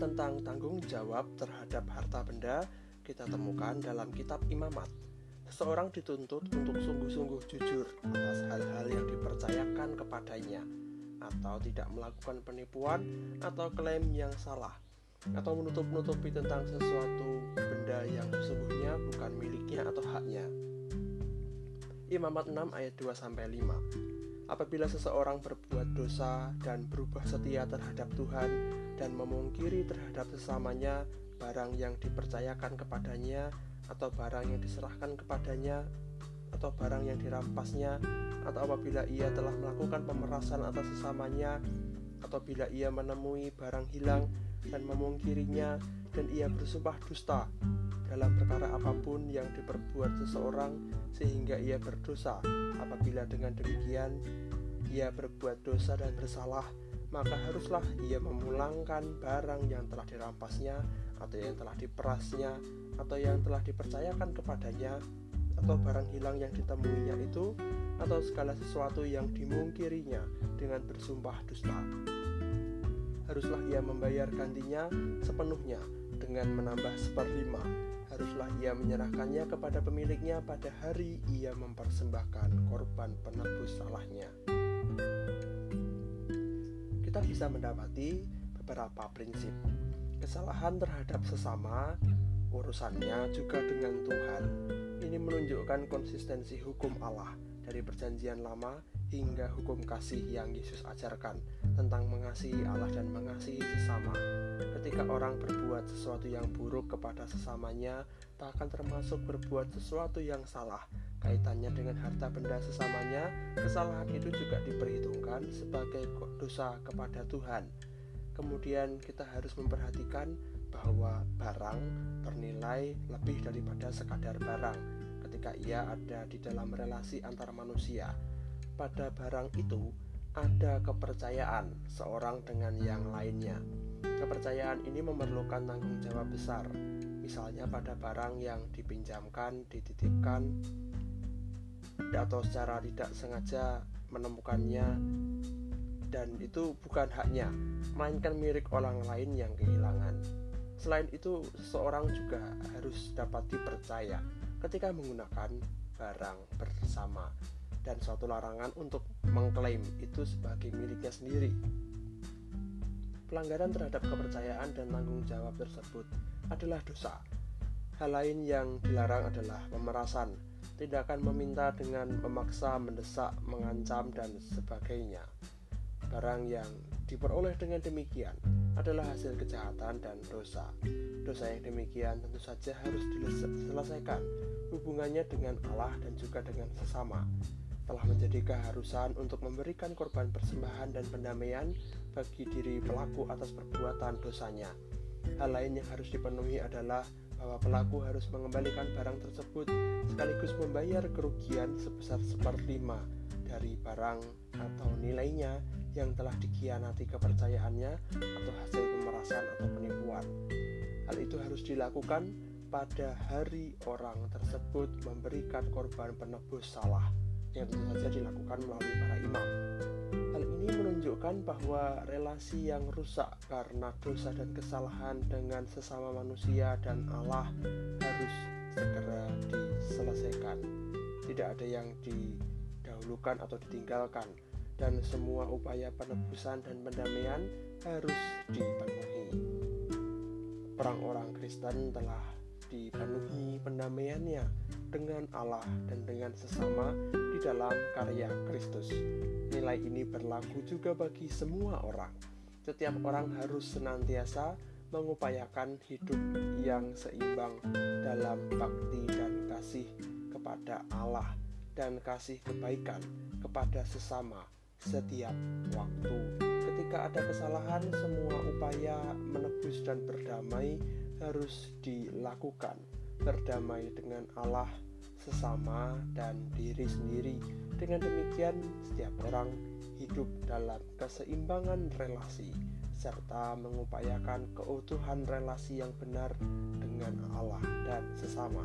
tentang tanggung jawab terhadap harta benda kita temukan dalam kitab Imamat. Seseorang dituntut untuk sungguh-sungguh jujur atas hal-hal yang dipercayakan kepadanya atau tidak melakukan penipuan atau klaim yang salah atau menutup-nutupi tentang sesuatu benda yang sesungguhnya bukan miliknya atau haknya. Imamat 6 ayat 2 sampai 5. Apabila seseorang berbuat dosa dan berubah setia terhadap Tuhan dan memungkiri terhadap sesamanya barang yang dipercayakan kepadanya atau barang yang diserahkan kepadanya atau barang yang dirampasnya atau apabila ia telah melakukan pemerasan atas sesamanya atau bila ia menemui barang hilang dan memungkirinya dan ia bersumpah dusta dalam perkara apa pun yang diperbuat seseorang sehingga ia berdosa. Apabila dengan demikian ia berbuat dosa dan bersalah maka haruslah ia memulangkan barang yang telah dirampasnya atau yang telah diperasnya atau yang telah dipercayakan kepadanya atau barang hilang yang ditemuinya itu atau segala sesuatu yang dimungkirinya dengan bersumpah dusta haruslah ia membayar gantinya sepenuhnya dengan menambah seperlima. Haruslah ia menyerahkannya kepada pemiliknya pada hari ia mempersembahkan korban penebus salahnya. Kita bisa mendapati beberapa prinsip. Kesalahan terhadap sesama, urusannya juga dengan Tuhan. Ini menunjukkan konsistensi hukum Allah dari perjanjian lama hingga hukum kasih yang Yesus ajarkan tentang mengasihi Allah dan mengasihi sesama. Ketika orang berbuat sesuatu yang buruk kepada sesamanya, bahkan termasuk berbuat sesuatu yang salah kaitannya dengan harta benda sesamanya, kesalahan itu juga diperhitungkan sebagai dosa kepada Tuhan. Kemudian kita harus memperhatikan bahwa barang bernilai lebih daripada sekadar barang ketika ia ada di dalam relasi antar manusia pada barang itu ada kepercayaan seorang dengan yang lainnya. Kepercayaan ini memerlukan tanggung jawab besar, misalnya pada barang yang dipinjamkan, dititipkan, atau secara tidak sengaja menemukannya, dan itu bukan haknya, melainkan milik orang lain yang kehilangan. Selain itu, seseorang juga harus dapat dipercaya ketika menggunakan barang bersama dan suatu larangan untuk mengklaim itu sebagai miliknya sendiri. Pelanggaran terhadap kepercayaan dan tanggung jawab tersebut adalah dosa. Hal lain yang dilarang adalah pemerasan, tindakan meminta dengan memaksa, mendesak, mengancam, dan sebagainya. Barang yang diperoleh dengan demikian adalah hasil kejahatan dan dosa. Dosa yang demikian tentu saja harus diselesaikan hubungannya dengan Allah dan juga dengan sesama telah menjadi keharusan untuk memberikan korban persembahan dan pendamaian bagi diri pelaku atas perbuatan dosanya. Hal lain yang harus dipenuhi adalah bahwa pelaku harus mengembalikan barang tersebut sekaligus membayar kerugian sebesar seperlima dari barang atau nilainya yang telah dikhianati kepercayaannya atau hasil pemerasan atau penipuan. Hal itu harus dilakukan pada hari orang tersebut memberikan korban penebus salah yang tentu saja dilakukan melalui para imam. Hal ini menunjukkan bahwa relasi yang rusak karena dosa dan kesalahan dengan sesama manusia dan Allah harus segera diselesaikan. Tidak ada yang didahulukan atau ditinggalkan dan semua upaya penebusan dan pendamaian harus dipenuhi. Perang orang Kristen telah dipenuhi pendamaiannya dengan Allah dan dengan sesama dalam karya Kristus. Nilai ini berlaku juga bagi semua orang. Setiap orang harus senantiasa mengupayakan hidup yang seimbang dalam bakti dan kasih kepada Allah dan kasih kebaikan kepada sesama setiap waktu. Ketika ada kesalahan, semua upaya menebus dan berdamai harus dilakukan berdamai dengan Allah, sesama, dan diri sendiri. Dengan demikian, setiap orang hidup dalam keseimbangan relasi serta mengupayakan keutuhan relasi yang benar dengan Allah dan sesama.